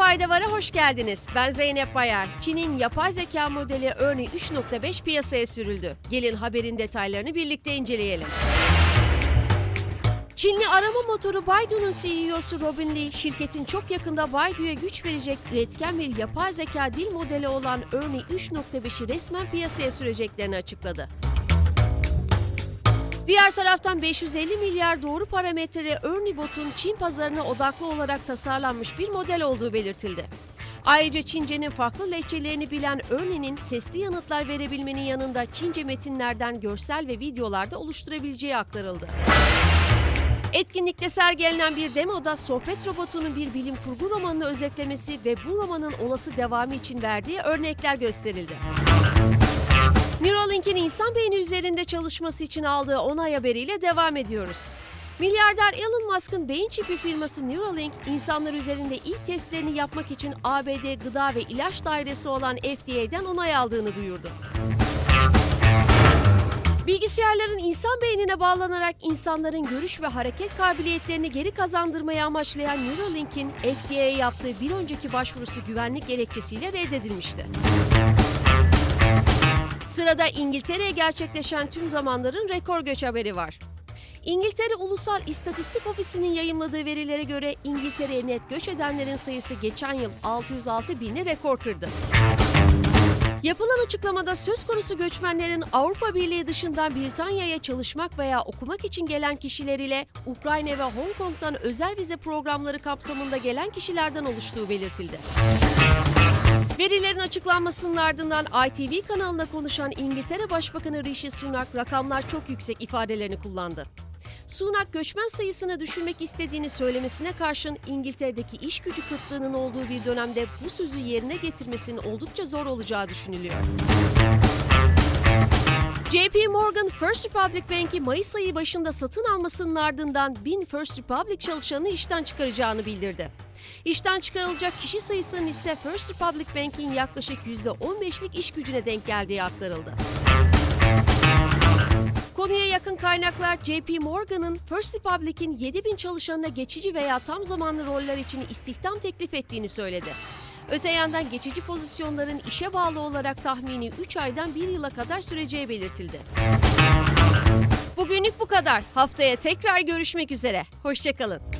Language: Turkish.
Fayda hoş geldiniz. Ben Zeynep Bayar. Çin'in yapay zeka modeli Ernie 3.5 piyasaya sürüldü. Gelin haberin detaylarını birlikte inceleyelim. Çinli arama motoru Baidu'nun CEO'su Robin Li, şirketin çok yakında Baidu'ya güç verecek üretken bir yapay zeka dil modeli olan Ernie 3.5'i resmen piyasaya süreceklerini açıkladı. Diğer taraftan 550 milyar doğru parametre Ernie-Bot'un Çin pazarına odaklı olarak tasarlanmış bir model olduğu belirtildi. Ayrıca Çince'nin farklı lehçelerini bilen Ernie'nin sesli yanıtlar verebilmenin yanında Çince metinlerden görsel ve videolarda oluşturabileceği aktarıldı. Etkinlikte sergilenen bir demoda sohbet robotunun bir bilim kurgu romanını özetlemesi ve bu romanın olası devamı için verdiği örnekler gösterildi. Neuralink'in insan beyni üzerinde çalışması için aldığı onay haberiyle devam ediyoruz. Milyarder Elon Musk'ın beyin çipi firması Neuralink, insanlar üzerinde ilk testlerini yapmak için ABD Gıda ve İlaç Dairesi olan FDA'den onay aldığını duyurdu. Bilgisayarların insan beynine bağlanarak insanların görüş ve hareket kabiliyetlerini geri kazandırmayı amaçlayan Neuralink'in FDA'ya yaptığı bir önceki başvurusu güvenlik gerekçesiyle reddedilmişti. Sırada İngiltere'ye gerçekleşen tüm zamanların rekor göç haberi var. İngiltere Ulusal İstatistik Ofisi'nin yayımladığı verilere göre İngiltere'ye net göç edenlerin sayısı geçen yıl 606 bini rekor kırdı. Yapılan açıklamada söz konusu göçmenlerin Avrupa Birliği dışından Britanya'ya çalışmak veya okumak için gelen kişiler ile Ukrayna ve Hong Kong'dan özel vize programları kapsamında gelen kişilerden oluştuğu belirtildi. Verilerin açıklanmasının ardından ITV kanalına konuşan İngiltere Başbakanı Rishi Sunak rakamlar çok yüksek ifadelerini kullandı. Sunak göçmen sayısını düşürmek istediğini söylemesine karşın İngiltere'deki iş gücü kıtlığının olduğu bir dönemde bu sözü yerine getirmesinin oldukça zor olacağı düşünülüyor. JP Morgan First Republic Bank'i Mayıs ayı başında satın almasının ardından 1000 First Republic çalışanını işten çıkaracağını bildirdi. İşten çıkarılacak kişi sayısının ise First Republic Bank'in yaklaşık %15'lik iş gücüne denk geldiği aktarıldı. Konuya yakın kaynaklar JP Morgan'ın First Republic'in 7000 çalışanına geçici veya tam zamanlı roller için istihdam teklif ettiğini söyledi. Öte yandan geçici pozisyonların işe bağlı olarak tahmini 3 aydan 1 yıla kadar süreceği belirtildi. Bugünlük bu kadar. Haftaya tekrar görüşmek üzere. Hoşçakalın.